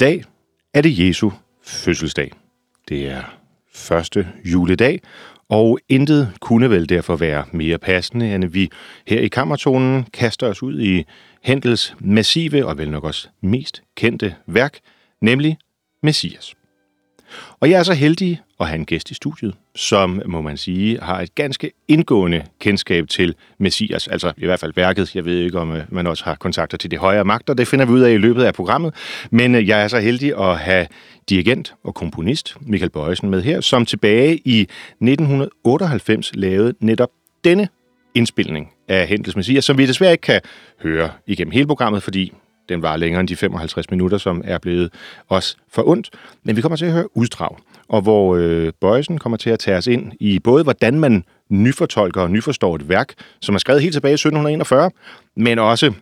Dag er det Jesu fødselsdag. Det er første juledag, og intet kunne vel derfor være mere passende, end at vi her i Kammertonen kaster os ud i Hendels massive og vel nok også mest kendte værk, nemlig Messias. Og jeg er så heldig at have en gæst i studiet, som, må man sige, har et ganske indgående kendskab til Messias, altså i hvert fald værket. Jeg ved ikke, om øh, man også har kontakter til de højere magter. Det finder vi ud af i løbet af programmet. Men øh, jeg er så heldig at have dirigent og komponist Michael Bøjsen med her, som tilbage i 1998 lavede netop denne indspilning af Hentels Messias, som vi desværre ikke kan høre igennem hele programmet, fordi den var længere end de 55 minutter, som er blevet os for ondt. Men vi kommer til at høre uddrag, og hvor øh, Bøjsen kommer til at tage os ind i både, hvordan man nyfortolker og nyforstår et værk, som er skrevet helt tilbage i 1741, men også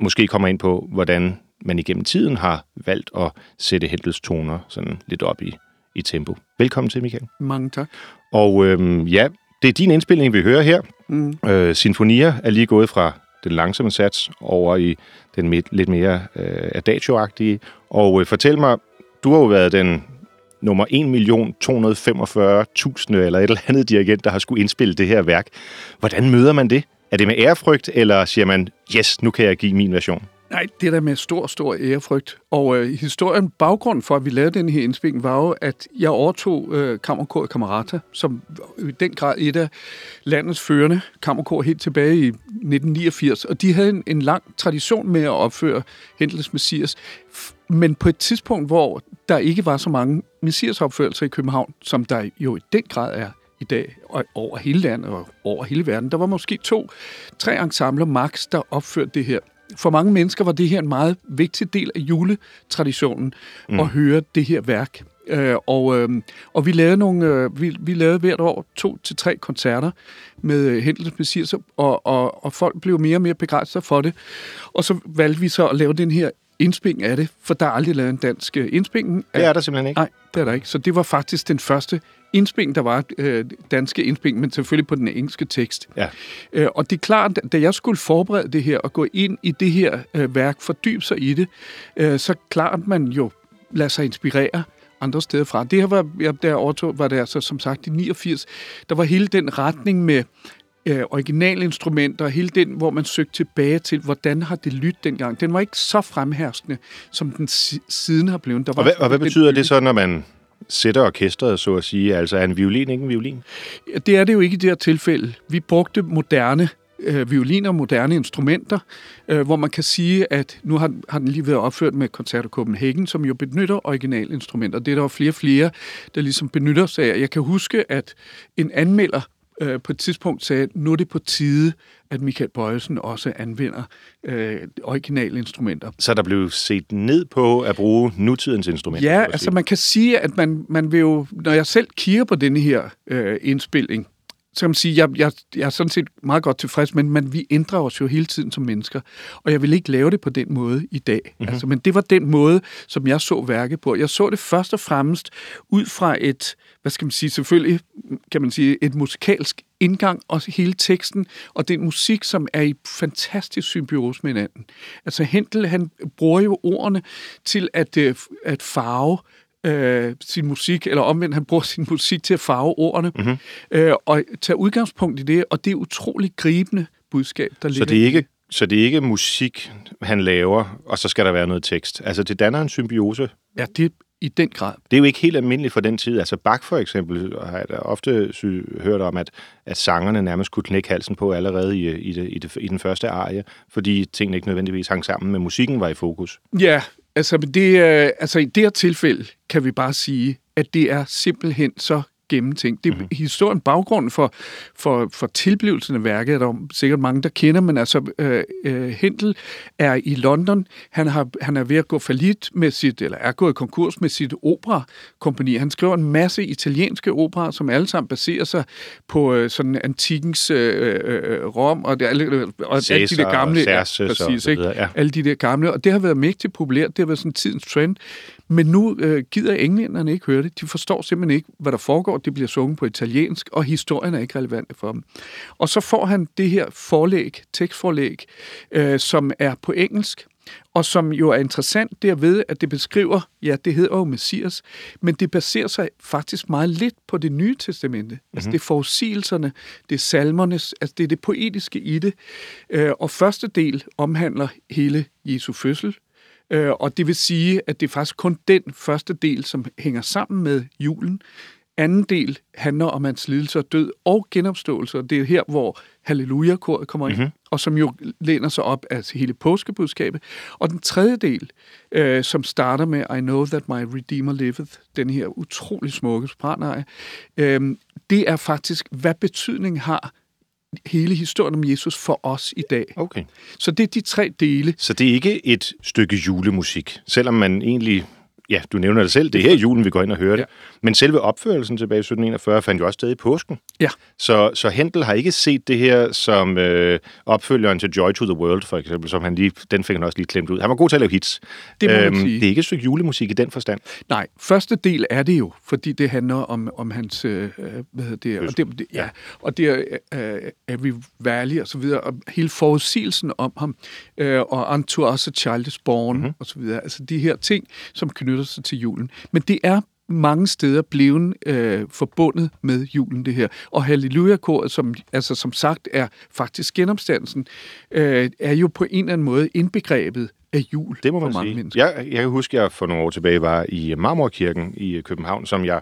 måske kommer ind på, hvordan man igennem tiden har valgt at sætte Hendels toner sådan lidt op i, i tempo. Velkommen til, Michael. Mange tak. Og øh, ja, det er din indspilning, vi hører her. Mm. Øh, Sinfonia er lige gået fra den langsomme sats over i den lidt mere øh, adagio-agtige. Og øh, fortæl mig, du har jo været den nummer 1.245.000 eller et eller andet dirigent, der har skulle indspille det her værk. Hvordan møder man det? Er det med ærefrygt, eller siger man, yes, nu kan jeg give min version? Nej, det der med stor, stor ærefrygt. Og øh, historien, baggrund for, at vi lavede den her indspilning, var jo, at jeg overtog øh, Kammerkor Kamerata, som i den grad et af landets førende kammerkor helt tilbage i 1989. Og de havde en, en lang tradition med at opføre Hendels Messias. Men på et tidspunkt, hvor der ikke var så mange Messias-opførelser i København, som der jo i den grad er i dag, og over hele landet og over hele verden. Der var måske to, tre ensembler max, der opførte det her for mange mennesker var det her en meget vigtig del af juletraditionen mm. at høre det her værk. Øh, og, øh, og vi lavede nogle, øh, vi, vi lavede hvert år to til tre koncerter med Hendels Messias, og, og, og folk blev mere og mere begejstrede for det. Og så valgte vi så at lave den her indspilning af det, for der er aldrig lavet en dansk øh, indspilning. Det er der simpelthen ikke? Nej, det er der ikke. Så det var faktisk den første indspilning, der var øh, danske indspilning, men selvfølgelig på den engelske tekst. Ja. Øh, og det er klart, da jeg skulle forberede det her og gå ind i det her øh, værk, fordybe sig i det, øh, så klart man jo lader sig inspirere andre steder fra. Det her var, jeg der overtog, var det altså som sagt i 89. Der var hele den retning med øh, originalinstrumenter, hele den, hvor man søgte tilbage til, hvordan har det lyttet dengang. Den var ikke så fremherskende, som den siden har blevet. Der var og hvad, og hvad betyder det så, når man sætter orkestret, så at sige? Altså er en violin ikke en violin? Ja, det er det jo ikke i det her tilfælde. Vi brugte moderne øh, violiner, moderne instrumenter, øh, hvor man kan sige, at nu har, har den lige været opført med Concerto Copenhagen, som jo benytter originalinstrumenter. Det er der jo flere og flere, der ligesom benytter sig af. Jeg kan huske, at en anmelder øh, på et tidspunkt sagde, at nu er det på tide, at Michael Bøjsen også anvender øh, originale instrumenter. Så der blev set ned på at bruge nutidens instrumenter? Ja, altså man kan sige, at man, man vil jo, når jeg selv kigger på denne her øh, indspilling, så kan man sige, jeg, jeg, jeg er sådan set meget godt tilfreds, men, men vi ændrer os jo hele tiden som mennesker, og jeg vil ikke lave det på den måde i dag. Mm-hmm. Altså, men det var den måde, som jeg så værket på. Jeg så det først og fremmest ud fra et, hvad skal man sige, selvfølgelig kan man sige, et musikalsk indgang, og hele teksten, og den musik, som er i fantastisk symbiose med hinanden. Altså Hentel, han bruger jo ordene til at, øh, at farve øh, sin musik, eller omvendt, han bruger sin musik til at farve ordene, mm-hmm. øh, og tage udgangspunkt i det, og det er utroligt gribende budskab, der ligger. Så det er ikke så det er ikke musik, han laver, og så skal der være noget tekst. Altså, det danner en symbiose. Ja, det i den grad. Det er jo ikke helt almindeligt for den tid. Altså Bach for eksempel har jeg da ofte hørt om, at, at sangerne nærmest kunne knække halsen på allerede i, i, det, i, det, i den første arie, fordi tingene ikke nødvendigvis hang sammen, men musikken var i fokus. Ja, Altså, det, altså i det her tilfælde kan vi bare sige, at det er simpelthen så gennemtænkt. Det er mm-hmm. historien, baggrunden for, for, for tilblivelsen af værket, er der sikkert mange, der kender, men altså øh, øh, Hentel er i London. Han, har, han er ved at gå falit med sit, eller er gået konkurs med sit operakompani. Han skriver en masse italienske operer, som alle sammen baserer sig på øh, sådan antikens øh, øh, Rom, og, det, alle, og Cæsar, alle de der gamle... ja, præcis, ikke? Ja. Alle de der gamle, og det har været mægtigt populært. Det har været sådan tidens trend. Men nu øh, gider englænderne ikke høre det. De forstår simpelthen ikke, hvad der foregår. Det bliver sunget på italiensk, og historien er ikke relevant for dem. Og så får han det her forlæg, tekstforlæg, øh, som er på engelsk. og som jo er interessant derved, at det beskriver, ja, det hedder jo Messias, men det baserer sig faktisk meget lidt på det nye testamente. Mm-hmm. Altså det er forudsigelserne, det er salmernes, altså det er det poetiske i det. Øh, og første del omhandler hele Jesu fødsel, øh, og det vil sige, at det er faktisk kun den første del, som hænger sammen med julen. Anden del handler om hans lidelse og død og genopståelse, og det er her, hvor Halleluja-koret kommer ind, mm-hmm. og som jo læner sig op af hele påskebudskabet. Og den tredje del, øh, som starter med I know that my Redeemer liveth, den her utrolig smukke sopranare, øh, det er faktisk, hvad betydning har hele historien om Jesus for os i dag. Okay. Så det er de tre dele. Så det er ikke et stykke julemusik, selvom man egentlig ja, du nævner det selv, det er her i julen, vi går ind og hører det. Ja. Men selve opførelsen tilbage i 1741 fandt jo også sted i påsken. Ja. Så, så Hentel har ikke set det her som øh, opfølgeren til Joy to the World, for eksempel, som han lige, den fik han også lige klemt ud. Han var god til at lave hits. Det må øhm, sige. Det er ikke et stykke julemusik i den forstand. Nej, første del er det jo, fordi det handler om, om hans, øh, hvad hedder det, og det, ja, og det er øh, Every Valley og så videre, og hele forudsigelsen om ham, øh, og Unto Us a Child is Born, mm-hmm. og så videre. Altså de her ting, som knytter sig til julen. Men det er mange steder blevet øh, forbundet med julen, det her. Og Halleluja-koret, som, altså, som sagt er faktisk genopstandelsen, øh, er jo på en eller anden måde indbegrebet af jul det må man for mange sige. mennesker. Jeg, jeg kan huske, at jeg for nogle år tilbage var i Marmorkirken i København, som jeg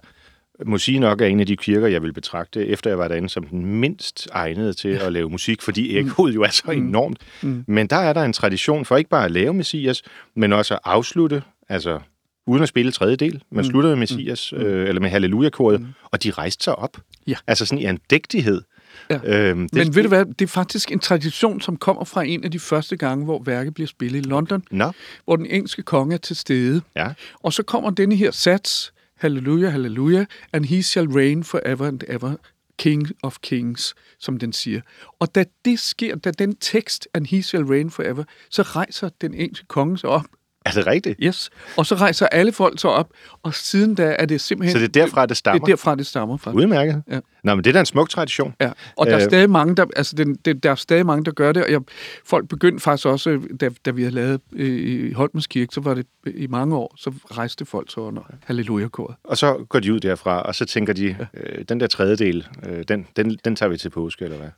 må sige nok er en af de kirker, jeg vil betragte, efter jeg var derinde, som den mindst egnede til at lave musik, fordi ekkoet jo er så mm. enormt. Mm. Men der er der en tradition for ikke bare at lave Messias, men også at afslutte, altså uden at spille tredje del. Man mm. sluttede med Messias, mm. øh, eller med Halleluja-koret, mm. og de rejste sig op. Ja. Altså sådan i en dægtighed. Ja. Øhm, det Men ved du hvad, det er faktisk en tradition, som kommer fra en af de første gange, hvor værket bliver spillet i London, Nå. hvor den engelske konge er til stede. Ja. Og så kommer denne her sats, Halleluja, halleluja, and he shall reign forever and ever, King of Kings, som den siger. Og da det sker, da den tekst, and he shall reign forever, så rejser den engelske konge sig op er det rigtigt? Yes. Og så rejser alle folk så op, og siden da er det simpelthen... Så det er derfra, det stammer? Det er derfra, det stammer fra. Udmærket. Ja. Nå, men det er da en smuk tradition. Ja, og der er, øh. stadig mange, der, altså, den, det, der er stadig mange, der gør det, og jeg, folk begyndte faktisk også, da, da vi havde lavet øh, i Holmens Kirke, så var det i mange år, så rejste folk så under halleluja-koret. Og så går de ud derfra, og så tænker de, ja. øh, den der tredjedel, øh, den, den, den tager vi til påske, eller hvad?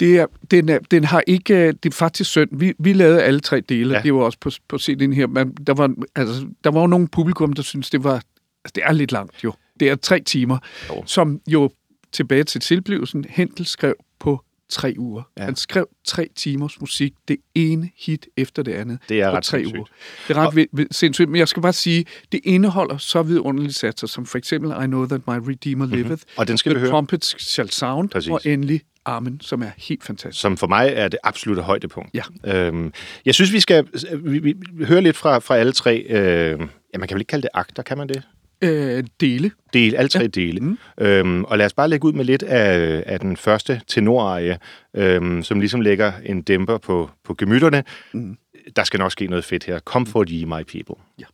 Det er, den, er, den har ikke... Det er faktisk synd. Vi, vi lavede alle tre dele. Ja. Det var også på, på CD'en her. Men der var, altså, der var jo nogle publikum, der synes det var... Altså, det er lidt langt jo. Det er tre timer, jo. som jo tilbage til tilblivelsen, Hentel skrev på tre uger. Ja. Han skrev tre timers musik, det ene hit efter det andet. Det er ret tre sindssygt. uger. Det er ret og... sindssygt, men jeg skal bare sige, det indeholder så vidunderlige satser, som for eksempel I Know That My Redeemer Liveth, mm-hmm. og den skal The vi høre. Trumpets Shall Sound, Præcis. og endelig Amen, som er helt fantastisk. Som for mig er det absolutte højdepunkt. Ja. Øhm, jeg synes, vi skal vi, vi, høre lidt fra, fra alle tre. Øh, ja, man kan vel ikke kalde det akter, kan man det? Øh, dele. Del, alle tre ja. dele. Mm. Øhm, og lad os bare lægge ud med lidt af, af den første tenorarie, øhm, som ligesom lægger en dæmper på, på gemytterne. Mm. Der skal nok ske noget fedt her. Comfort ye, my people. Ja.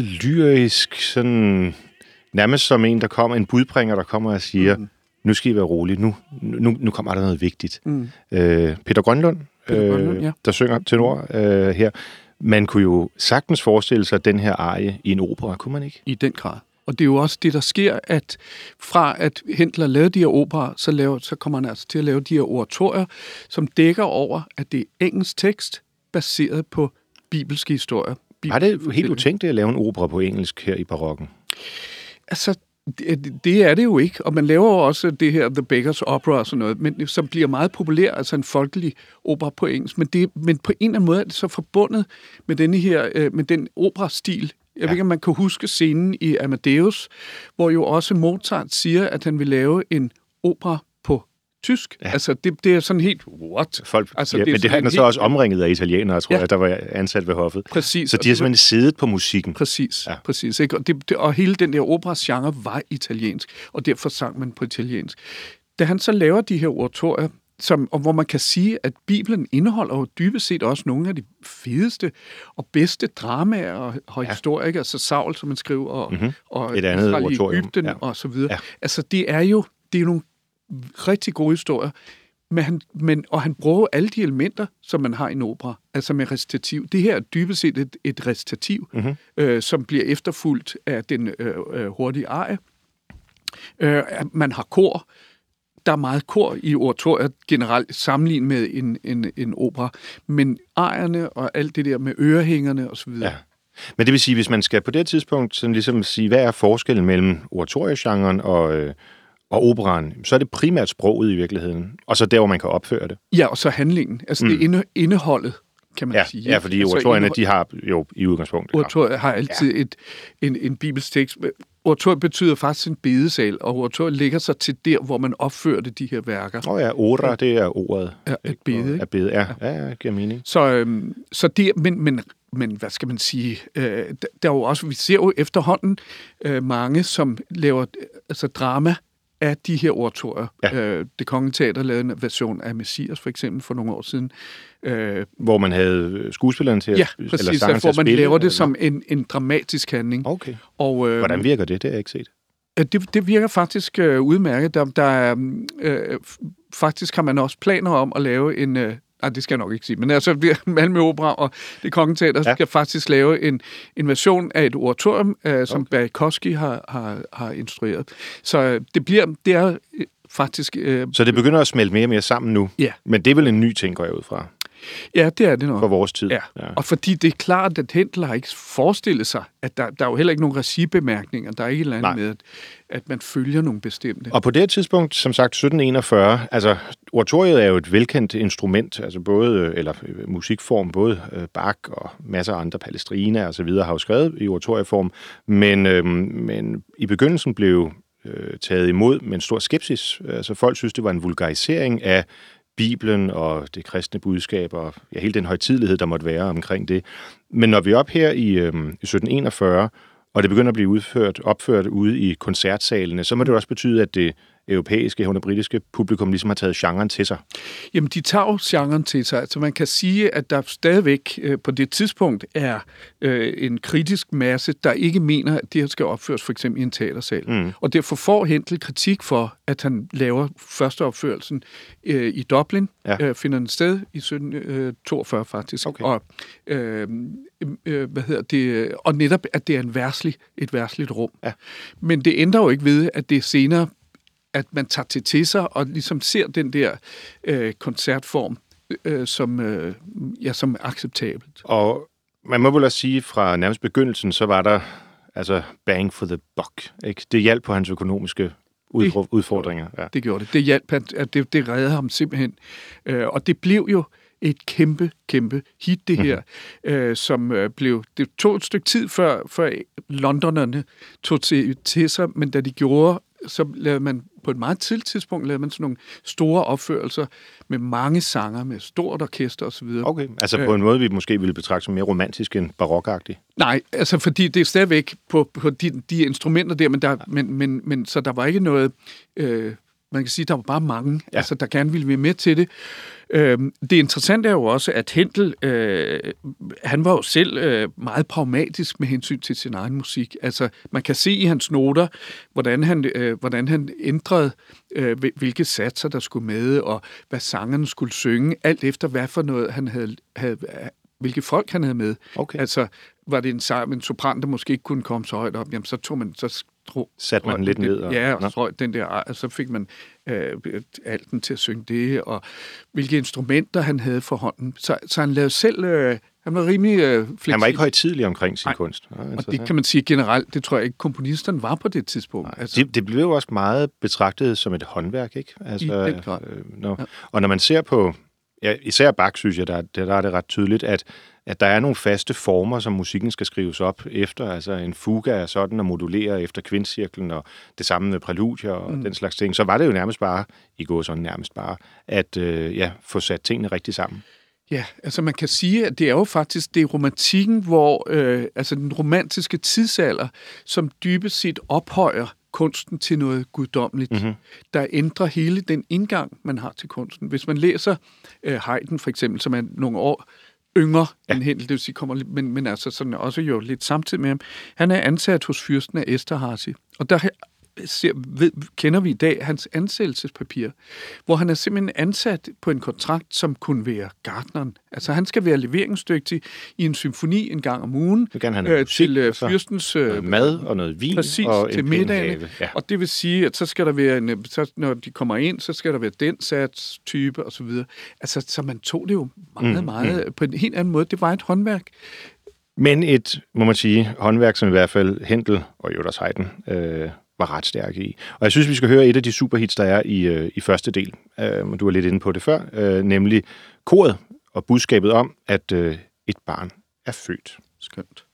Meget lyrisk, sådan nærmest som en, der kommer, en budbringer, der kommer og siger, mm. nu skal I være rolig, nu, nu, nu kommer der noget vigtigt. Mm. Øh, Peter Grønlund, Peter Grønlund øh, ja. der synger tenor øh, her, man kunne jo sagtens forestille sig den her arie i en opera, kunne man ikke? I den grad. Og det er jo også det, der sker, at fra at Hentler lavede de her operer, så, laver, så kommer han altså til at lave de her oratorier, som dækker over, at det er engelsk tekst, baseret på bibelske historier. Var det helt utænkeligt at lave en opera på engelsk her i barokken? Altså, det, det er det jo ikke, og man laver jo også det her The Bakers Opera og sådan noget, men som bliver meget populær, altså en folkelig opera på engelsk, men, det, men på en eller anden måde er det så forbundet med denne her, øh, med den operastil. Jeg ja. ved ikke, om man kan huske scenen i Amadeus, hvor jo også Mozart siger, at han vil lave en opera tysk. Ja. Altså, det, det er sådan helt, what? Folk, altså, ja, det men det han er så helt- også omringet af italienere, tror Ja. jeg, der var ansat ved hoffet. Præcis. Så de har simpelthen siddet på musikken. Præcis, Ja. præcis. Ikke? Og, det, det, og hele den der operas-genre var italiensk, og derfor sang man på italiensk. Da han så laver de her oratorier, som, og hvor man kan sige, at Bibelen indeholder jo dybest set også nogle af de fedeste og bedste dramaer og, og Ja. historier, ikke? altså Saul, som man skriver, og, Mhm. og Et andet Israel i Egypten ja. og så videre. Ja. Altså, det er jo det er jo nogle rigtig gode historier, men han, men, og han bruger alle de elementer, som man har i en opera, altså med recitativ. Det her er dybest set et, et recitativ, Mhm. mm-hmm. øh, som bliver efterfulgt af den øh, øh, hurtige arie. Øh, man har kor. Der er meget kor i oratoriet generelt sammenlignet med en, en, en opera, men arierne og alt det der med ørehængerne osv. Ja. Men det vil sige, hvis man skal på det tidspunkt sådan ligesom sige, hvad er forskellen mellem oratoriegenren og, øh, og operaen, så er det primært sproget i virkeligheden, og så der, hvor man kan opføre det. ja, og så handlingen. Altså mm. det inde, indeholdet, kan man Ja, sige. ja fordi altså, oratorierne, indhold- de har jo i udgangspunktet. Oratoriet har altid ja. et, en, en bibelsk tekst. Oratoriet betyder faktisk en bedesal, og oratoriet ligger sig til der, hvor man opførte de her værker. Åh oh ja, ora, det er ordet. Ja, et bede, ikke? At bede, ja, ja, ja, giver mening. Så, øhm, så det, men, men, men hvad skal man sige, øh, der, er jo også, vi ser jo efterhånden øh, mange, som laver altså drama af de her oratorier. Ja. Øh, det Kongelige Teater lavede en version af Messias, for eksempel, for nogle år siden. Øh, Hvor man havde skuespilleren til at, ja, eller præcis, sangeren der, til hvor man spille, laver det eller- som en, en dramatisk handling. Okay. Og, øh, Hvordan virker det? Det har jeg ikke set. Øh, Det, det virker faktisk øh, udmærket. Der, der er, mm, øh, faktisk har man også planer om at lave en... Øh, Nej, det skal jeg nok ikke sige, men altså det- Malmø Opera og det Kongelige Teater Ja. skal faktisk lave en, en version af et oratorium, øh, som okay. Barikowski har, har, har instrueret. Så øh, det bliver, det er øh, faktisk, øh, Så det begynder at smelte mere og mere sammen nu. ja, Men det er vel en ny ting, går jeg ud fra, ja, det er det nok. for vores tid. Ja. ja, og fordi det er klart, at Hentel har ikke forestillet sig, at der, der er jo heller ikke nogen regibemærkninger. Der er ikke et eller Nej. andet med, at, at man følger nogle bestemte. Og på det tidspunkt, som sagt 1741, altså oratoriet er jo et velkendt instrument, altså både, øh, eller øh, musikform, både øh, Bach og masser af andre palestriner og så videre har jo skrevet i oratorieform, men, øh, men i begyndelsen blev øh, taget imod med en stor skepsis. Altså folk synes, det var en vulgarisering af Bibelen og det kristne budskab og ja, hele den højtidelighed, der måtte være omkring det. Men når vi er op her i, øh, i 1741, og det begynder at blive udført, opført ude i koncertsalene, så må det også betyde, at det europæiske, herunder britiske publikum ligesom har taget genren til sig. Jamen, de tager jo genren til sig. Altså, man kan sige, at der stadigvæk øh, på det tidspunkt er øh, en kritisk masse, der ikke mener, at det her skal opføres for eksempel i en teatersal. Mm. Og derfor får Hentel kritik for, at han laver første opførelsen øh, i Dublin, Ja. øh, finder den sted i 1742 faktisk. Okay. Og, øh, øh, hvad hedder det, og netop, at det er en værslig, et værsligt rum. Ja. Men det ændrer jo ikke ved, at det senere at man tager det til sig og ligesom ser den der øh, koncertform øh, som, øh, ja, som acceptabelt. Og man må vel også sige, fra nærmest begyndelsen, så var der altså bang for the buck. Ikke? Det hjalp på hans økonomiske udfordringer. udfordringer. Ja. Det gjorde det. Det hjalp, at, det, det reddede ham simpelthen. Øh, og det blev jo et kæmpe, kæmpe hit, det her, mm-hmm. øh, som øh, blev... Det tog et stykke tid, før, før londonerne tog til, til sig, men da de gjorde, så lavede man på et meget tidligt tidspunkt lavede man sådan nogle store opførelser med mange sanger, med stort orkester osv. Okay, altså på en måde, vi måske ville betragte som mere romantisk end barokagtig. Nej, altså fordi det er stadigvæk på, på de, de instrumenter der, men, der men, men, men så der var ikke noget øh, man kan sige, der var bare mange, ja. altså, der gerne ville være med til det. Øhm, det interessante er jo også, at Hentel, øh, han var jo selv øh, meget pragmatisk med hensyn til sin egen musik. Altså, man kan se i hans noter, hvordan han, øh, hvordan han ændrede, øh, hvilke satser der skulle med, og hvad sangerne skulle synge, alt efter hvad for noget han havde, havde hvilke folk han havde med. Okay. Altså, var det en, sang, en sopran, der måske ikke kunne komme så højt op, jamen så tog man, så tro, Satte man den lidt ned? Og, ja, og strøg den der, og så fik man øh, alten til at synge det, og hvilke instrumenter han havde for hånden. Så, så han lavede selv... Øh, han var rimelig øh, fleksibel. Han var ikke højtidlig omkring sin Nej. kunst. Ja, og det kan man sige generelt, det tror jeg ikke, komponisterne var på det tidspunkt. Nej. Altså. Det, det blev jo også meget betragtet som et håndværk, ikke? Altså, I den grad. Øh, når, ja. Og når man ser på, ja, især Bach, synes jeg, der, der er det ret tydeligt, at at der er nogle faste former, som musikken skal skrives op efter. Altså en fuga er sådan at modulere efter kvindcirklen, og det samme med præludier og mm. den slags ting. Så var det jo nærmest bare, i går sådan nærmest bare, at øh, ja, få sat tingene rigtig sammen. Ja, altså man kan sige, at det er jo faktisk det er romantikken, hvor øh, altså den romantiske tidsalder, som dybest set ophøjer kunsten til noget guddommeligt, mm-hmm. der ændrer hele den indgang, man har til kunsten. Hvis man læser øh, Haydn for eksempel, som er nogle år yngre ja. end Händel, det vil sige, kommer, men, men altså sådan også jo lidt samtidig med ham. Han er ansat hos fyrsten af Esterhazy, og der ser, ved, kender vi i dag hans ansættelsespapir, hvor han er simpelthen ansat på en kontrakt, som kunne være gardneren. Altså han skal være leveringsdygtig i en symfoni en gang om ugen øh, til øh, fyrstens øh, mad og noget vin præcis, og til middagen. Ja. Og det vil sige, at så skal der være en, så, når de kommer ind, så skal der være den sats type og så videre. Altså så man tog det jo meget, mm, meget mm. på en helt anden måde. Det var et håndværk. Men et, må man sige, håndværk, som i hvert fald Hentel og Jodas Haydn øh, var ret stærke i. Og jeg synes, vi skal høre et af de superhits, der er i, øh, i første del. Øh, du var lidt inde på det før, øh, nemlig koret og budskabet om, at øh, et barn er født. Skønt.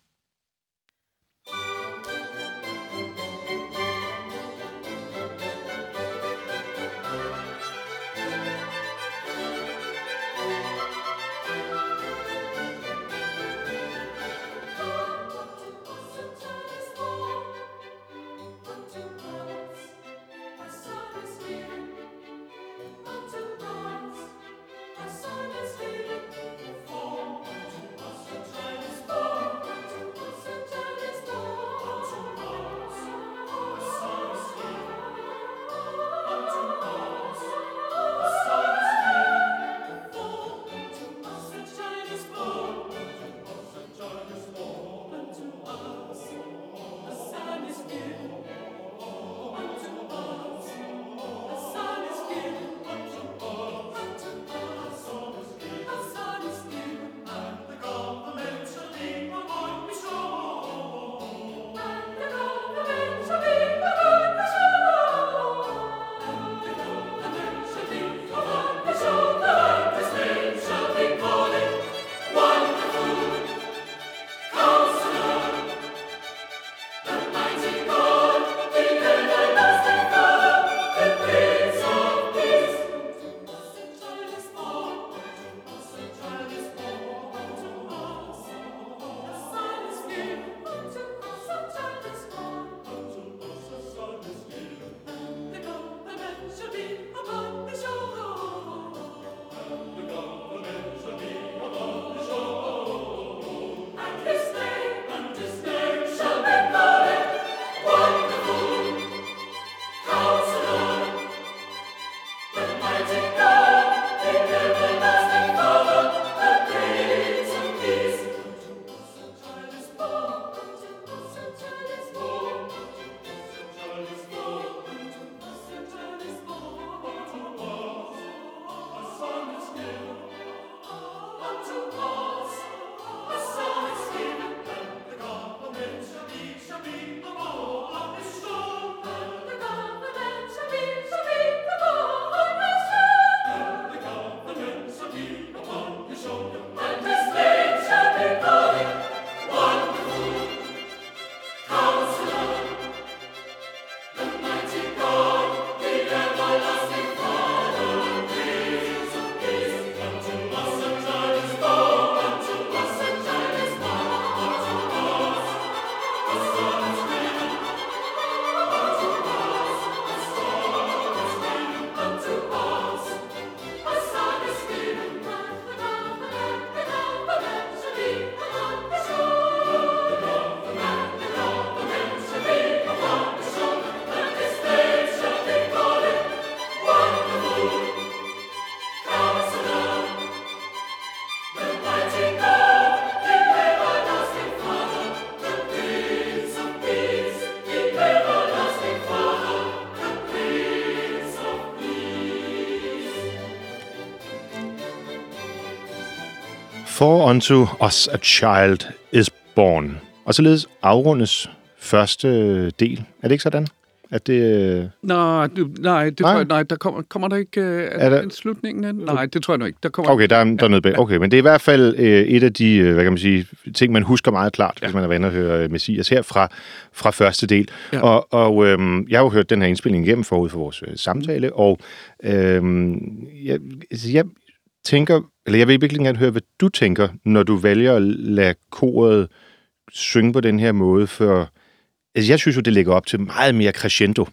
For unto us a child is born. Og således afrundes første del. Er det ikke sådan? At det... Nej, det, nej, det Nej. tror jeg, nej, der kommer, kommer der ikke øh, er der- en slutningen af den? Nej, det tror jeg nu ikke. Der kommer Okay, der er, der er noget bag. Okay, men det er i hvert fald øh, et af de, øh, hvad kan man sige, ting, man husker meget klart, ja. hvis man er vant at høre øh, Messias her fra, fra første del. Ja. Og, og øh, jeg har jo hørt den her indspilning igennem forud for vores øh, samtale, og øh, jeg, altså, jeg tænker, eller jeg vil virkelig gerne høre, hvad du tænker, når du vælger at lade koret synge på den her måde, for altså, jeg synes jo, det ligger op til meget mere crescendo.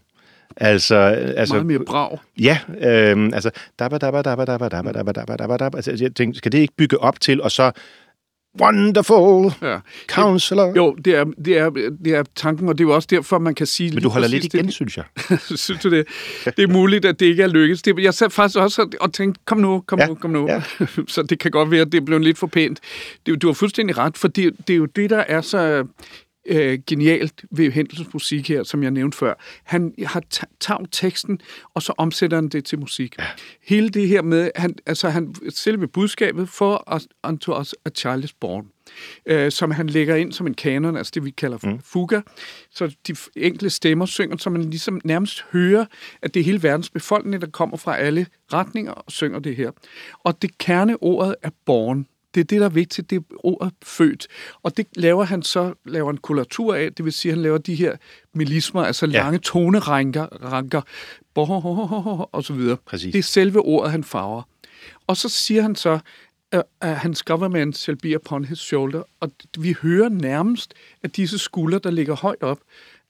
Altså, altså meget mere brag. Ja, øh, altså, dabba, dabba, dabba, dabba, dabba, dabba, dabba, dabba, dabba. Altså, jeg tænkte, skal det ikke bygge op til, og så wonderful Ja. counselor? Jo, det er, det, er, det er tanken, og det er jo også derfor, man kan sige... Men du holder lidt det- igen, synes jeg. Synes du det? Det er muligt, at det ikke er lykkes. Det, jeg sad faktisk også og- tænkte, kom nu, kom Ja, nu, kom nu. ja. Så det kan godt være, at det blev lidt for pænt. Det, du har fuldstændig ret, for det, det er jo det, der er så øh, genialt ved Hendelsens musik her, som jeg nævnte før. Han har ta- taget teksten, og så omsætter han det til musik. Ja. Hele det her med, han, altså han, selve budskabet for us, unto us a child is born, øh, som han lægger ind som en kanon, altså det vi kalder mm. fuga. Så de enkelte stemmer synger, så man ligesom nærmest hører, at det er hele verdens befolkning, der kommer fra alle retninger og synger det her. Og det kerneordet er born. Det er det, der er vigtigt, det er ordet født. Og det laver han så, laver en kolatur af, det vil sige, at han laver de her melismer, altså Ja. lange toneranker, ranker, og så videre. Præcis. Det er selve ordet, han farver. Og så siger han så, at hans government shall be upon his shoulder, og vi hører nærmest, at disse skuldre, der ligger højt op,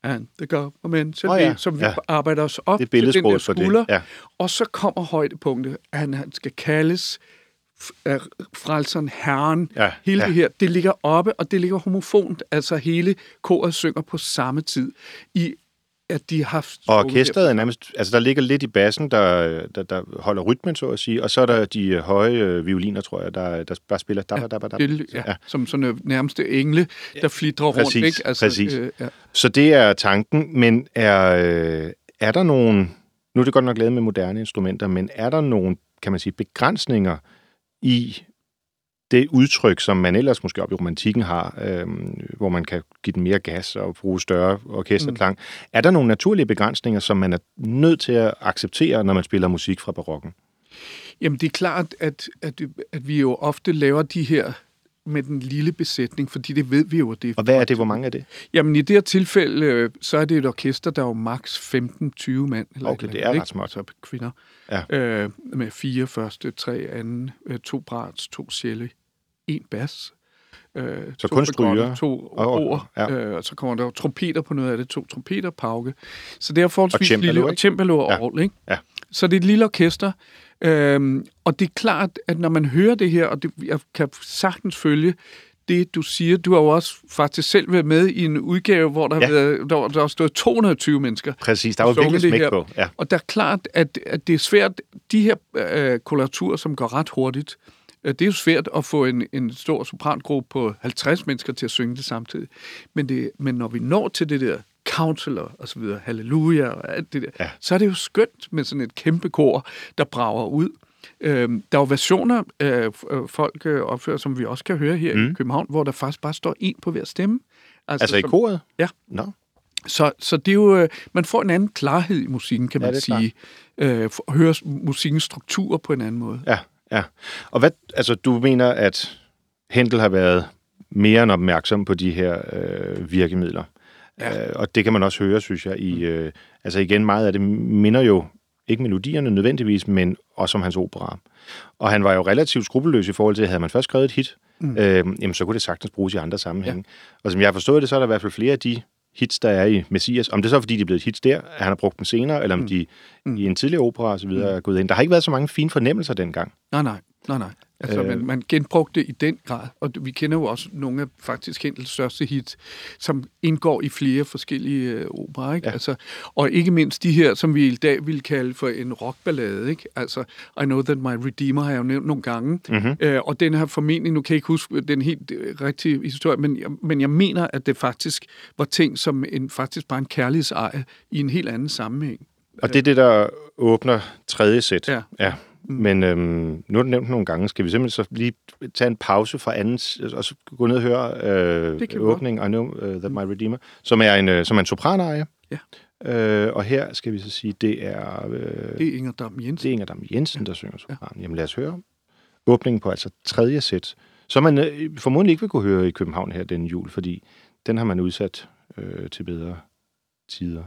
and the government shall oh, ja, be, som vi ja. arbejder os op Det til den der for det, skulder, ja. og så kommer højdepunktet, at han, skal kaldes frelseren Herren. Ja, hele ja. det her, det ligger oppe, og det ligger homofont, altså hele koret synger på samme tid, i at de har haft... Og orkestret er nærmest, altså der ligger lidt i bassen, der, der, der holder rytmen, så at sige, og så er der de øh, høje øh, violiner, tror jeg, der, der bare spiller dabba, dabba, dabba. Det, ja, ja. Som sådan nærmeste engle, der flitrer rundt. Præcis, ikke? Altså, præcis. Øh, ja. Så det er tanken, men er, øh, er der nogen, nu er det godt nok lavet med moderne instrumenter, men er der nogen, kan man sige, begrænsninger i det udtryk, som man ellers måske op i romantikken har, øh, hvor man kan give den mere gas og bruge større orkesterklang. Mm. Er der nogle naturlige begrænsninger, som man er nødt til at acceptere, når man spiller musik fra barokken? Jamen, det er klart, at, at, at vi jo ofte laver de her med den lille besætning, fordi det ved vi jo, at det er... Og hvad er det? Hvor mange er det? Jamen, i det her tilfælde, øh, så er det et orkester, der er jo maks 15-20 mand. Eller Okay, et det er andet, ret småt. Så kvinder. Ja. Øh, med fire første, tre anden, øh, to brats, to sjæle, en bas. Øh, Så to kun stryger To og- ord, ja. øh, og så kommer der jo trompeter på noget af det, to trompeter, pauke. Så det er forholdsvis cembalo, lille, og cembalo og Ja. orgel, ikke? Ja. Så det er et lille orkester, øhm, og det er klart, at når man hører det her, og det, jeg kan sagtens følge det, du siger, du har jo også faktisk selv været med i en udgave, hvor der, Ja. været, der, der har stået 220 mennesker. Præcis, der var virkelig det smæk her. på. Ja. Og der er klart, at, at det er svært, de her øh, koloraturer, som går ret hurtigt, øh, det er jo svært at få en, en stor soprangruppe på 50 mennesker til at synge det samtidig. Men, det, men når vi når til det der counselor og så videre, halleluja og alt det der, Ja. så er det jo skønt med sådan et kæmpe kor, der brager ud. Øhm, der er jo versioner, øh, øh, folk øh, opfører, som vi også kan høre her mm. i København, hvor der faktisk bare står en på hver stemme. Altså i som- koret? Ja. Nå. så, så det er jo, øh, man får en anden klarhed i musikken, kan Ja, man sige. Øh, for at høre musikkens struktur på en anden måde. Ja, ja. Og hvad, altså, du mener, at Hentel har været mere end opmærksom på de her øh, virkemidler. Ja. Øh, og det kan man også høre, synes jeg. I, øh, altså igen, meget af det minder jo ikke melodierne nødvendigvis, men også om hans opera. Og han var jo relativt skrupelløs i forhold til, at havde man først skrevet et hit, mm. øh, jamen, så kunne det sagtens bruges i andre sammenhænge. Ja. Og som jeg har forstået det, så er der i hvert fald flere af de hits, der er i Messias. Om det så er, fordi de er blevet hits der, at han har brugt dem senere, eller om mm. de mm. i en tidligere opera og så videre mm. er gået ind. Der har ikke været så mange fine fornemmelser dengang. Nej, nej, nej, nej. Altså, Øh. man, man genbrugte det i den grad, og vi kender jo også nogle af faktisk Hendels største hits, som indgår i flere forskellige øh, operer, ikke? Ja. Altså, og ikke mindst de her, som vi i dag vil kalde for en rockballade, ikke? Altså, I Know That My Redeemer har jeg jo nævnt nogle gange, mm-hmm. øh, og den har formentlig, nu kan jeg ikke huske den helt øh, rigtige historie, men jeg, men jeg mener, at det faktisk var ting som en, faktisk bare en kærlighedseje i en helt anden sammenhæng. Og det er det, der åbner tredje sæt. Ja. ja Men øhm, nu har du nævnt nogle gange. Skal vi simpelthen så lige tage en pause fra anden, og så gå ned og høre øh, åbning I Know uh, That My Redeemer, som er en, øh, som er en sopranarie. Ja. Øh, og her skal vi så sige, det er, øh, Det er Inger Dam Jensen. det er Inger Dam Jensen, der synger sopran. Jamen lad os høre åbningen på altså tredje sæt, som man øh, formodentlig ikke vil kunne høre i København her den jul, fordi den har man udsat øh, til bedre tider.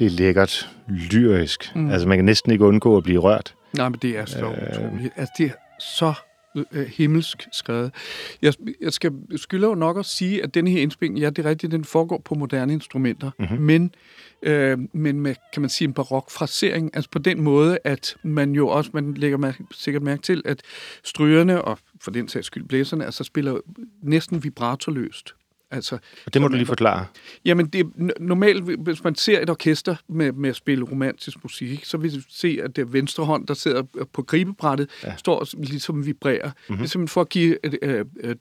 Virkelig lækkert, lyrisk. Mm. Altså man kan næsten ikke undgå at blive rørt. Nej, men det er så øh... utroligt. Altså, det er så øh, himmelsk skrevet. Jeg, jeg skal skylder jo nok at sige, at denne her indspilning, ja, det er rigtigt, den foregår på moderne instrumenter, mm-hmm. men, øh, men med, kan man sige, en barok frasering, altså på den måde, at man jo også, man lægger mærke, sikkert mærke til, at strygerne, og for den sags skyld blæserne, altså spiller næsten vibratoløst. Altså, Og det må du lige forklare. Jamen, det er normalt, hvis man ser et orkester med, med at spille romantisk musik, så vil du se, at det er venstre hånd, der sidder på gribebrættet, ja. står og ligesom vibrerer. Mm-hmm. Det er simpelthen for at give øh, øh, øh,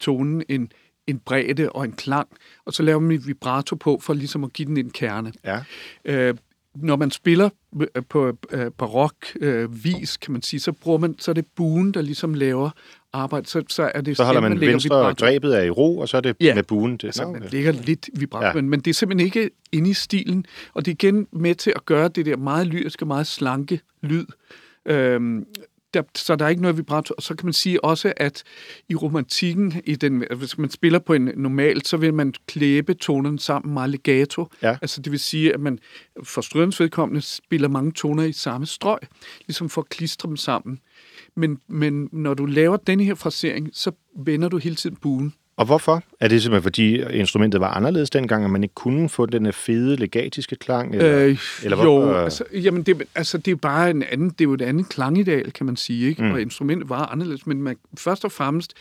tonen en, en bredde og en klang, og så laver man et vibrato på, for ligesom at give den en kerne. Ja. Øh, når man spiller øh, på øh, barok øh, vis, kan man sige, så bruger man, så er det buen, der ligesom laver arbejde. Så, så er det Så holder man lægger venstre grebet af i ro, og så er det Ja. med buen. Det, Altså, man ligger lidt vibrat, Ja. men det er simpelthen ikke inde i stilen, og det er igen med til at gøre det der meget lyriske, meget slanke lyd. Øhm, der, så der er ikke noget vibrato. Og så kan man sige også, at i romantikken, i den, hvis man spiller på en normalt, så vil man klæbe tonerne sammen meget legato. Ja. Altså det vil sige, at man for strødens vedkommende spiller mange toner i samme strøg, ligesom for at klistre dem sammen. Men, men når du laver denne her frasering, så vender du hele tiden buen. Og hvorfor? Er det simpelthen, fordi instrumentet var anderledes dengang, at man ikke kunne få den fede, legatiske klang? Eller, Øh, eller jo, altså, jamen det, altså, det er jo bare en anden, det er jo et andet klangideal, kan man sige, ikke? Mm. Og instrumentet var anderledes, men man, først og fremmest,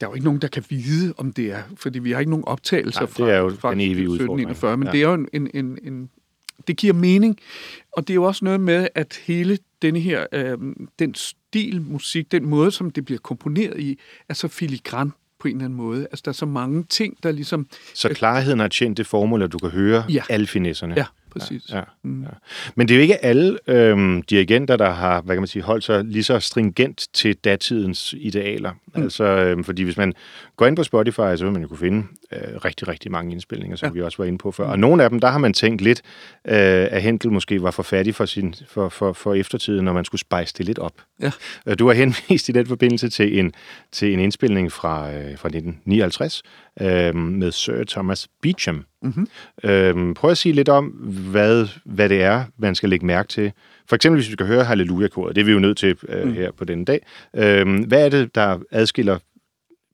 der er jo ikke nogen, der kan vide, om det er, fordi vi har ikke nogen optagelser Nej, det fra, er jo fra den evige udfordring. 1741, men ja. det er jo en, en, en, en, det giver mening, og det er jo også noget med, at hele denne her, øh, den stil musik, den måde, som det bliver komponeret i, er så filigran på en eller anden måde. Altså, der er så mange ting, der ligesom... Så klarheden har tjent det formål, at du kan høre Ja. alle finesserne. Ja, præcis. Ja, mm. ja. Men det er jo ikke alle øhm, dirigenter, der har hvad kan man sige, holdt sig lige så stringent til datidens idealer. Mm. Altså, øhm, fordi hvis man går ind på Spotify, så vil man jo kunne finde øh, rigtig, rigtig mange indspilninger, som ja. Vi også var inde på før. Og nogle af dem, der har man tænkt lidt, øh, at Hentel måske var for fattig for, sin, for, for, for eftertiden, når man skulle spice det lidt op. Ja. Øh, Du har henvist i den forbindelse til en, til en indspilning fra, øh, fra 1959 øh, med Sir Thomas Beecham. Mm-hmm. Øhm, prøv at sige lidt om, hvad, hvad det er, man skal lægge mærke til. For eksempel, hvis vi skal høre Halleluja-koret, det er vi jo nødt til øh, mm. her på denne dag. Øhm, hvad er det, der adskiller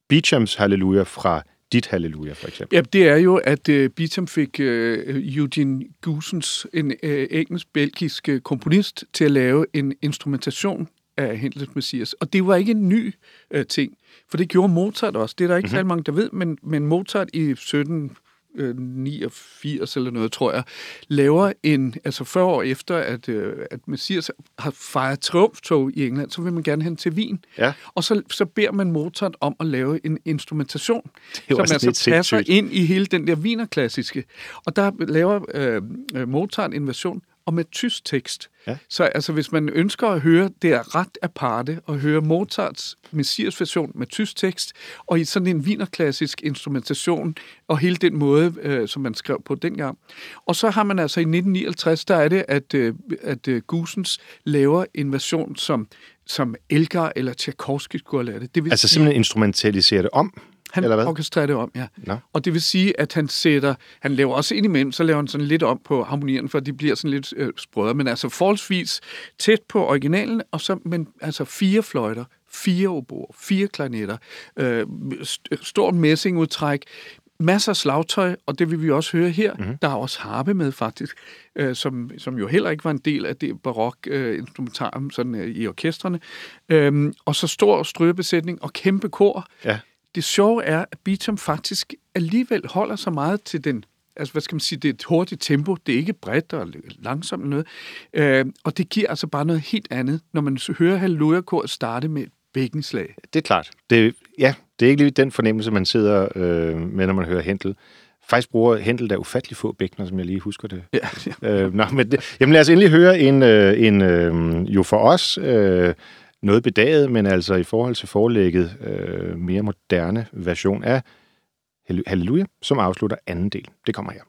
Beechams Halleluja fra dit Halleluja, for eksempel? Ja, det er jo, at uh, Beatum fik uh, Eugene Goosens, en uh, engelsk-belgisk uh, komponist, til at lave en instrumentation af Händels Messias. Og det var ikke en ny uh, ting, for det gjorde Mozart også. Det er der ikke mm-hmm. særlig mange, der ved, men, men Mozart i 17 89 eller noget, tror jeg, laver en, altså 40 år efter, at, øh, at Messias har fejret triumftog i England, så vil man gerne hen til Wien. Ja. Og så, så beder man Mozart om at lave en instrumentation, som altså lidt passer sindssygt. ind i hele den der vinerklassiske. Og der laver øh, øh, Mozart en version og med tysk tekst. Ja. Så altså, hvis man ønsker at høre, det er ret aparte at høre Mozarts Messias version med tysk tekst, og i sådan en vinerklassisk instrumentation, og hele den måde, øh, som man skrev på dengang. Og så har man altså i 1959, der er det, at, øh, at øh, Gusens laver en version, som, som Elgar eller Tchaikovsky skulle have lavet det. det vil Altså simpelthen instrumentalisere det om? Han eller hvad? orkestrerer det om, ja. Nå. Og det vil sige, at han sætter, han laver også indimellem, så laver han sådan lidt om på harmonierne, for de bliver sådan lidt øh, sprødere, men altså forholdsvis tæt på originalen, og så, men altså fire fløjter, fire oboer, fire klarinetter, øh, st- stort messingudtræk, masser af slagtøj, og det vil vi også høre her. Mm-hmm. Der er også harpe med, faktisk, øh, som, som jo heller ikke var en del af det barok øh, instrumentarium sådan, øh, i orkestrene. Øhm, og så stor strygebesætning og kæmpe kor. Ja. Det sjove er, at Beatum faktisk alligevel holder så meget til den altså hvad skal man sige, det er et hurtigt tempo, det er ikke bredt og langsomt noget, øh, og det giver altså bare noget helt andet, når man hører Halleluja-koret starte med et bækkenslag. Det er klart. Det, ja, det er ikke lige den fornemmelse, man sidder øh, med, når man hører Hentel. Faktisk bruger Hentel der ufattelig få bækkener, som jeg lige husker det. Ja, ja. Øh, nå, men det, jamen lad os endelig høre en, øh, en øh, jo for os øh, noget bedaget, men altså i forhold til forelægget øh, mere moderne version af Halleluja, som afslutter anden del. Det kommer her.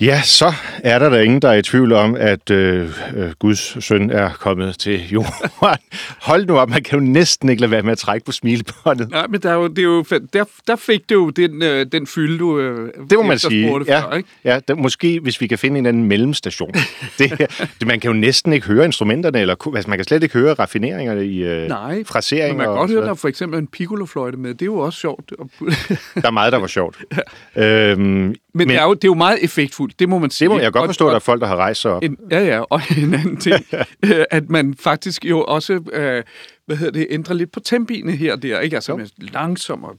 Ja, så er der da ingen, der er i tvivl om, at øh, øh, Guds søn er kommet til jorden. Hold nu op, man kan jo næsten ikke lade være med at trække på smilebåndet. Nej, men der, er jo, det er jo, der, der fik du jo den, øh, den fylde, du øh, Det må man sige. Ja, Før, ikke? ja der, måske hvis vi kan finde en anden mellemstation. det, det, man kan jo næsten ikke høre instrumenterne, eller altså, man kan slet ikke høre raffineringerne i øh, Nej, fraseringer. Man kan godt høre, der er for eksempel en piccolofløjte med. Det er jo også sjovt. Der er meget, der var sjovt. øhm, men Men, det, er jo, det er jo meget effektfuldt, det må man sige. det må jeg godt Og- forstå, at der er folk, der har rejst sig op. En, ja, ja, og en anden ting, øh, at man faktisk jo også, øh, hvad hedder det, ændrer lidt på tempine her og der, ikke? Altså Jo. med langsom og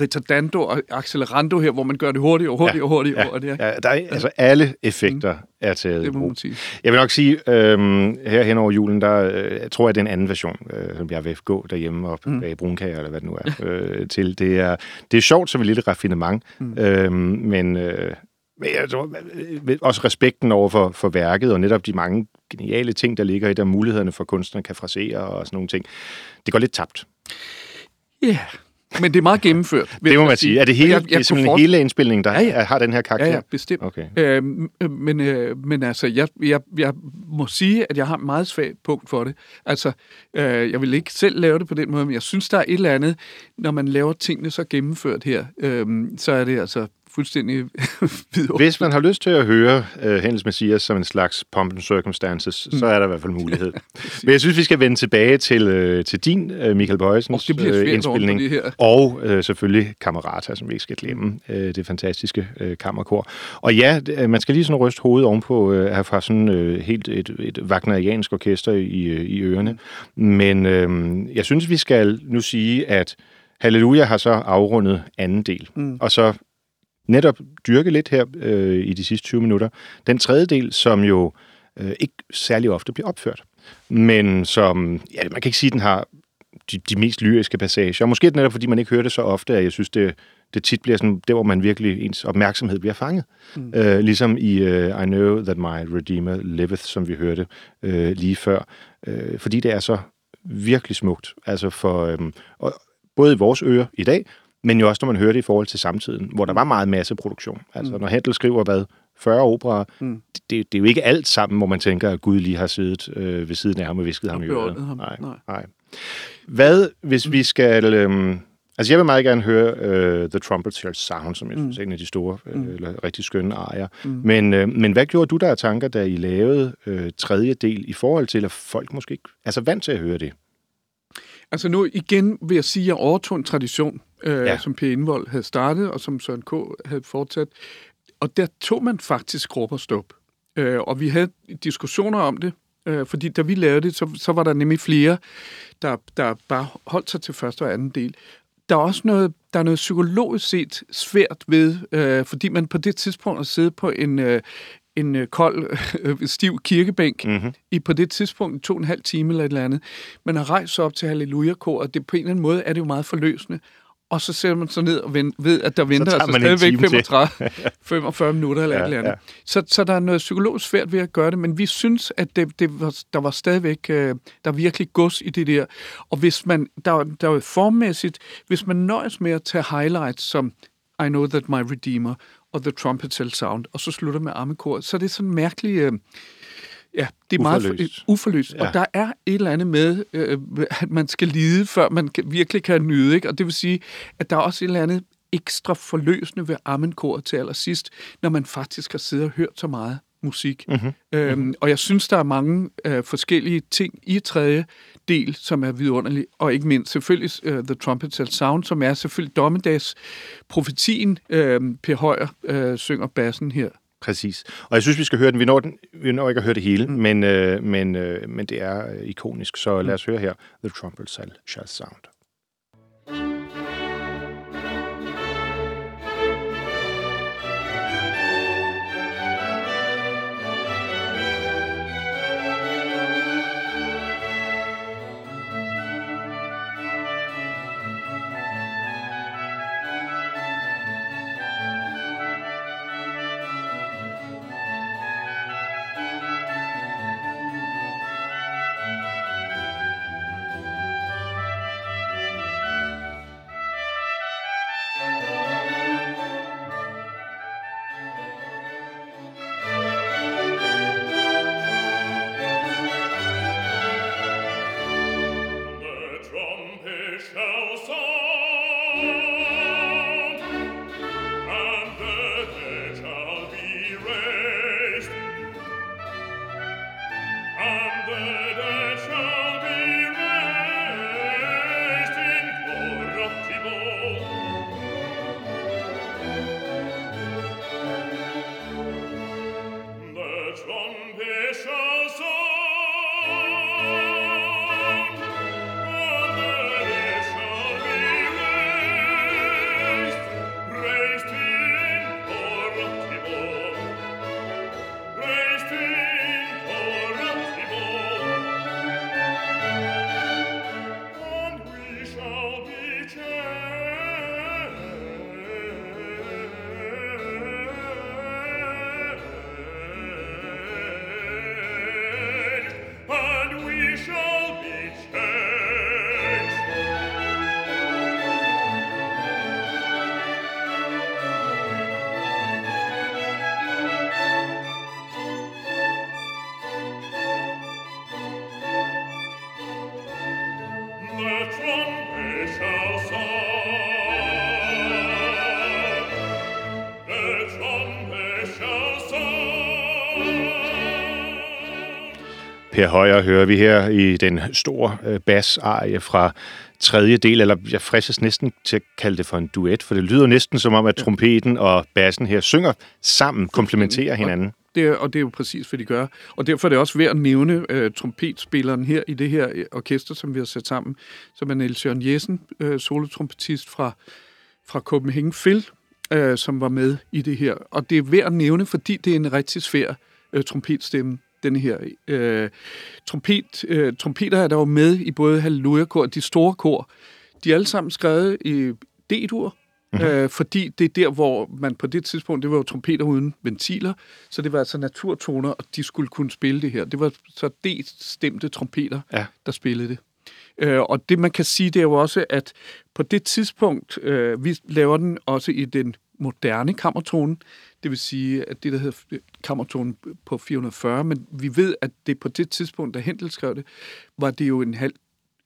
retardando og accelerando her, hvor man gør det hurtigere og hurtigere og hurtigere. Ja, og hurtigere. ja, der er, altså alle effekter er taget Det må man sige. Jeg vil nok sige, øhm, her hen over julen, der øh, tror jeg, det er en anden version, øh, som jeg vil gå derhjemme og mm. bage brunkager, eller hvad det nu er, øh, til. Det er, det er sjovt som et lille raffinement, mm. øhm, men, øh, men jeg tror, også respekten over for, for værket, og netop de mange geniale ting, der ligger i der, mulighederne for kunstnerne kan frasere og sådan nogle ting, det går lidt tabt. Ja, men det er meget gennemført. Det må jeg man sige. Er det, hele, Og det er forestille- hele indspilningen, der Ja, ja. har den her karakter? Ja, ja, bestemt. Okay. Øh, men, øh, men altså, jeg, jeg, jeg må sige, at jeg har et meget svagt punkt for det. Altså, øh, jeg vil ikke selv lave det på den måde, men jeg synes, der er et eller andet, når man laver tingene så gennemført her, øh, så er det altså fuldstændig vidunderligt. Hvis man har lyst til at høre uh, Hendes Messias som en slags pomp and circumstances, mm. så er der i hvert fald mulighed. Men jeg synes, vi skal vende tilbage til, uh, til din, uh, Michael øh, svært indspilning. det her. Og uh, selvfølgelig Camerata, som vi ikke skal glemme, uh, det fantastiske uh, kammerkor. Og ja, øh, man skal lige sådan ryste hovedet ovenpå uh, at have fra sådan uh, helt et, et wagneriansk orkester i, uh, i ørerne. Men uh, jeg synes, vi skal nu sige, at Halleluja har så afrundet anden del. Mm. Og så netop dyrke lidt her øh, i de sidste 20 minutter. Den tredje del, som jo øh, ikke særlig ofte bliver opført, men som, ja, man kan ikke sige, at den har de, de mest lyriske passager. Måske er det netop, fordi man ikke hører det så ofte, at jeg synes, det, det tit bliver sådan, der hvor man virkelig, ens opmærksomhed bliver fanget. Mm. Øh, ligesom i øh, I Know That My Redeemer Liveth, som vi hørte øh, lige før. Øh, fordi det er så virkelig smukt. Altså for, øh, og, både i vores ører i dag, men jo også, når man hører det i forhold til samtiden, hvor der var meget masseproduktion. Altså, når Handel skriver, hvad, 40 operer, mm. det, det, er jo ikke alt sammen, hvor man tænker, at Gud lige har siddet øh, ved siden af ham og visket ham i øret. Nej, Nej. nej. Hvad, hvis vi skal... Øhm, altså, jeg vil meget gerne høre øh, The Trumpet Shall Sound, som jeg synes er en af de store, øh, eller rigtig skønne arier. Mm. Men, øh, men hvad gjorde du der af tanker, da I lavede øh, tredje del, i forhold til, at folk måske ikke er så vant til at høre det? Altså nu igen vil jeg sige, at jeg overtog en tradition, øh, Ja. som P. Indvold havde startet, og som Søren K. havde fortsat. Og der tog man faktisk råb og stop. Øh, og vi havde diskussioner om det, øh, fordi da vi lavede det, så, så var der nemlig flere, der, der bare holdt sig til første og anden del. Der er også noget, der er noget psykologisk set svært ved, øh, fordi man på det tidspunkt har siddet på en, øh, en øh, kold, øh, stiv kirkebænk mm-hmm. i på det tidspunkt to og en halv time eller et eller andet. Man har rejst sig op til halleluja-kor, og det på en eller anden måde er det jo meget forløsende. Og så sætter man sig ned og ved, at der venter altså stadigvæk time til. 35, 45 minutter eller Ja, et eller andet. ja. Så, så der er noget psykologisk svært ved at gøre det, men vi synes, at det, det var, der var stadigvæk, øh, der er virkelig gods i det der. Og hvis man, der, der er jo formæssigt, hvis man nøjes med at tage highlights som I Know That My Redeemer og The Trumpet Shall Sound, og så slutter med armekor, så er det sådan mærkeligt... Øh, Ja, det er Uforløst. meget for- uforløst. Ja. Og der er et eller andet med, øh, at man skal lide, før man virkelig kan nyde. Ikke? Og det vil sige, at der er også et eller andet ekstra forløsende ved ammenkoret til allersidst, når man faktisk har siddet og hørt så meget musik. Mm-hmm. Øhm, og jeg synes, der er mange øh, forskellige ting i tredje del, som er vidunderlige, og ikke mindst selvfølgelig uh, The Trumpet Shall Sound, som er selvfølgelig dommedags profetien. Øh, per Højer øh, synger bassen her. Præcis. Og jeg synes, vi skal høre den. Vi når, den, vi når ikke at høre det hele, mm. men, øh, men, øh, men det er øh, ikonisk. Så lad os høre her. The Trumpet shall Sound. Per Højer hører vi her i den store øh, basarie fra tredje del, eller jeg fristes næsten til at kalde det for en duet, for det lyder næsten som om, at trompeten og bassen her synger sammen, komplementerer hinanden. Det er, og det er jo præcis, hvad de gør. Og derfor er det også værd at nævne øh, trompetspilleren her i det her øh, orkester, som vi har sat sammen, som er Niels Jørgen Jessen, øh, solotrompetist fra, fra Copenhagen Phil, øh, som var med i det her. Og det er værd at nævne, fordi det er en rigtig svær øh, trompetstemme, den her. Øh, trompet, øh, trompeter er der jo med i både Halleluja-kor og de store kor. De er alle sammen skrevet i D-dur, Mm-hmm. Øh, fordi det er der, hvor man på det tidspunkt, det var jo trompeter uden ventiler, så det var altså naturtoner, og de skulle kunne spille det her. Det var så D-stemte trompeter, Ja. der spillede det. Øh, og det man kan sige, det er jo også, at på det tidspunkt, øh, vi laver den også i den moderne kammertone, det vil sige, at det, der hedder kammertonen på 440, men vi ved, at det på det tidspunkt, da Händel skrev det, var det jo en halv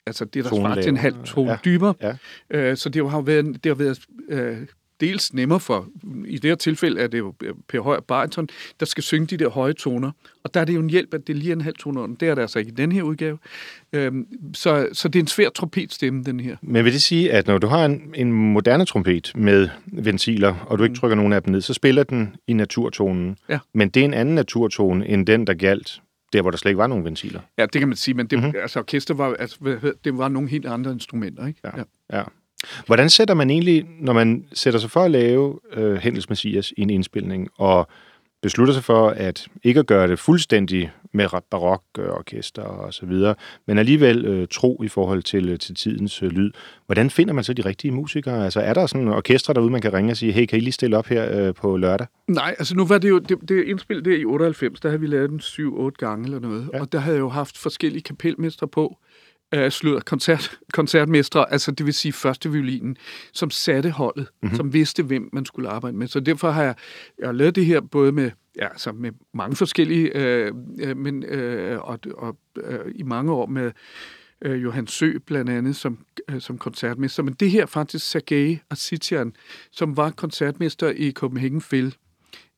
altså det, der svarer til en halv tone Ja. dybere. Ja. Øh, så det har jo været, det har været øh, dels nemmere for, i det her tilfælde er det jo Per Højer Bariton, der skal synge de der høje toner. Og der er det jo en hjælp, at det lige er en halv tone under. Det er det altså ikke i den her udgave. Øhm, så, så det er en svær trompetstemme, den her. Men vil det sige, at når du har en, en moderne trompet med ventiler, og du ikke trykker nogen af dem ned, så spiller den i naturtonen. Ja. Men det er en anden naturtone, end den, der galt der, hvor der slet ikke var nogen ventiler. Ja, det kan man sige, men det, mm-hmm. altså, orkester var, altså, det var nogle helt andre instrumenter, ikke? Ja. Ja. Hvordan sætter man egentlig, når man sætter sig for at lave øh, Händels Messias i en indspilning, og beslutter sig for at ikke at gøre det fuldstændig med ret barok øh, orkester og så videre, men alligevel øh, tro i forhold til, øh, til tidens øh, lyd. Hvordan finder man så de rigtige musikere? Altså er der sådan orkestre derude, man kan ringe og sige, hey, kan I lige stille op her øh, på lørdag? Nej, altså nu var det jo, det, det indspil der i 98, der havde vi lavet den 7-8 gange eller noget, ja. og der havde jeg jo haft forskellige kapelmestre på, øh, sludder, koncert, koncertmestre, altså det vil sige første violinen, som satte holdet, mm-hmm. som vidste, hvem man skulle arbejde med. Så derfor har jeg, jeg har lavet det her både med, ja, altså med mange forskellige, øh, øh, men øh, og, og øh, i mange år med øh, Johan Sø blandt andet som, øh, som koncertmester. Men det her faktisk Sergej Asitian, som var koncertmester i Copenhagen Phil,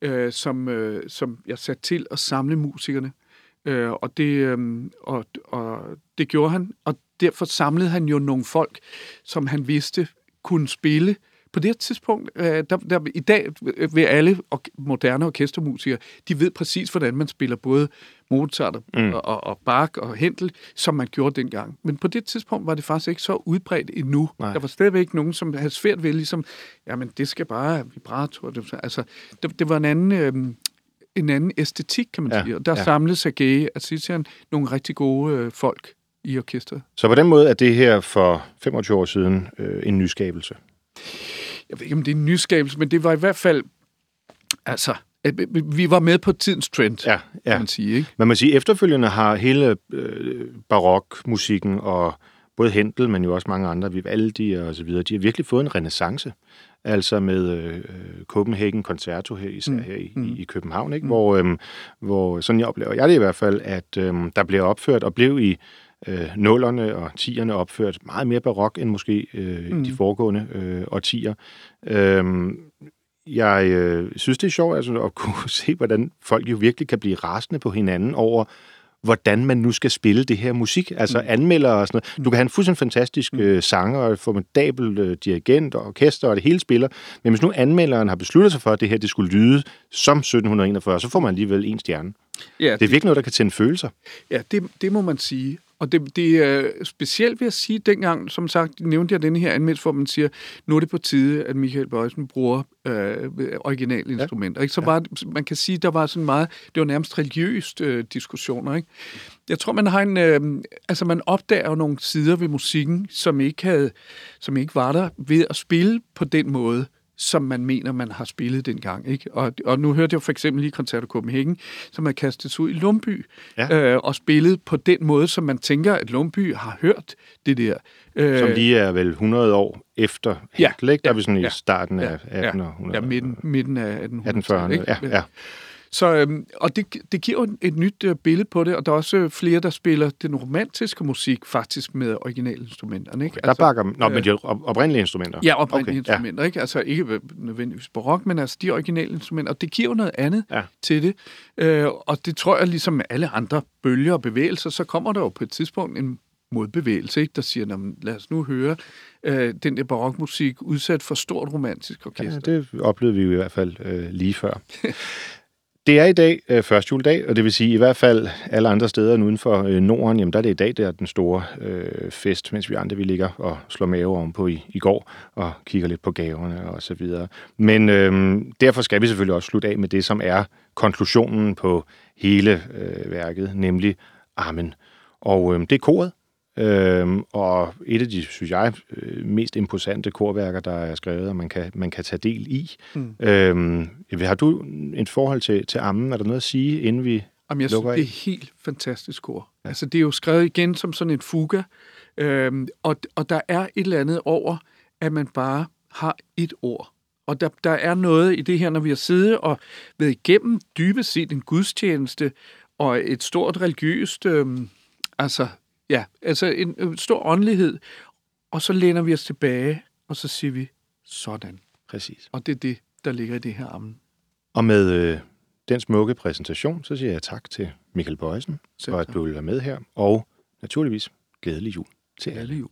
øh, som, øh, som jeg satte til at samle musikerne. Øh, og, det, øh, og, og det gjorde han, og derfor samlede han jo nogle folk, som han vidste kunne spille. På det her tidspunkt, øh, der, der, i dag vil alle or- moderne orkestermusikere, de ved præcis, hvordan man spiller både Mozart og, mm. og, og, og Bach og Händel, som man gjorde dengang. Men på det tidspunkt var det faktisk ikke så udbredt endnu. Nej. Der var stadigvæk nogen, som havde svært ved, ligesom, jamen det skal bare vibrato. Altså, det, det var en anden... Øh, en anden æstetik, kan man Ja, sige. Og der ja. samlede Sergej Asitian nogle rigtig gode øh, folk i orkestret. Så på den måde er det her for 25 år siden øh, en nyskabelse. Jeg ved ikke, om det er en nyskabelse, men det var i hvert fald... Altså, vi- var med på tidens trend, Ja, ja. kan man sige. Ikke? Man må sige, efterfølgende har hele øh, barokmusikken og både Händel, men jo også mange andre, Vivaldi og så videre, de har virkelig fået en renaissance. Altså med øh, Copenhagen Concerto her, især Mm, her i, mm. i København, ikke? Hvor, øhm, hvor sådan jeg oplever jeg det i hvert fald, at øhm, der blev opført og blev i øh, nullerne og tierne opført meget mere barok end måske øh, mm. de foregående øh, årtier. Øh, jeg øh, synes, det er sjovt altså, at kunne se, hvordan folk jo virkelig kan blive rasende på hinanden over, hvordan man nu skal spille det her musik. Altså anmelder og sådan noget. Du kan have en fuldstændig fantastisk øh, sanger og et formidabel øh, dirigent og orkester og det hele spiller. Men hvis nu anmelderen har besluttet sig for, at det her det skulle lyde som 1741, så får man alligevel en stjerne. Ja, Det er virkelig noget, der kan tænde følelser. Ja, det, det må man sige. Og det, det er specielt ved at sige, dengang, som sagt, nævnte jeg denne her anmeldelse, hvor man siger, nu er det på tide, at Michael Bøjsen bruger øh, originale instrumenter. Ikke? Så var, man kan sige, der var sådan meget, det var nærmest religiøst øh, diskussioner. Ikke? Jeg tror, man har en, øh, altså man opdager jo nogle sider ved musikken, som ikke, havde, som ikke var der ved at spille på den måde, som man mener, man har spillet dengang. Ikke? Og, og nu hørte jeg for eksempel lige Concerto Copenhagen, som er kastet ud i Lumby, Ja. øh, og spillet på den måde, som man tænker, at Lumby har hørt det der. Øh, Som lige er vel 100 år efter Ja, Händel, ikke? Der er ja, vi sådan i ja, starten af ja, 1800. ja, midten, midten af 1800 1840'erne. Ja, ja. Så, øhm, og det, det giver jo et, nyt øh, billede på det, og der er også øh, flere, der spiller den romantiske musik faktisk med originalinstrumenterne. Ikke? Der bakker... Nå, men de op- oprindelige instrumenter. Ja, oprindelige Okay, okay, instrumenter, ja. ikke? Altså ikke øh, nødvendigvis barok, men altså de originale instrumenter. Og det giver jo noget andet Ja. til det. Øh, og det tror jeg, ligesom med alle andre bølger og bevægelser, så kommer der jo på et tidspunkt en modbevægelse, ikke? der siger, "Nå, men lad os nu høre øh, den der barokmusik udsat for stort romantisk orkester. Ja, det oplevede vi jo i hvert fald øh, lige før. Det er i dag øh, første juledag, og det vil sige i hvert fald alle andre steder end uden for øh, Norden, jamen der er det i dag, der er den store øh, fest, mens vi andre vi ligger og slår mave ovenpå i, i går og kigger lidt på gaverne og så videre. Men øh, derfor skal vi selvfølgelig også slutte af med det, som er konklusionen på hele øh, værket, nemlig Amen. Og øh, det er koret, Øhm, og et af de, synes jeg, øh, mest imposante korværker, der er skrevet, og man kan, man kan tage del i. Mm. Øhm, har du et forhold til, til Ammen? Er der noget at sige, inden vi Jamen, jeg synes, det er helt fantastisk kor. Ja. Altså, det er jo skrevet igen som sådan en fuga, øhm, og, og der er et eller andet over, at man bare har et ord. Og der, der er noget i det her, når vi har siddet og været igennem dybest set en gudstjeneste og et stort religiøst, øhm, altså, ja, altså en, en stor åndelighed, og så læner vi os tilbage, og så siger vi, sådan. Præcis. Og det er det, der ligger i det her ammen. Og med øh, den smukke præsentation, så siger jeg tak til Michael Bøjsen, for at du vil være med her, og naturligvis glædelig jul til alle. Alle jul.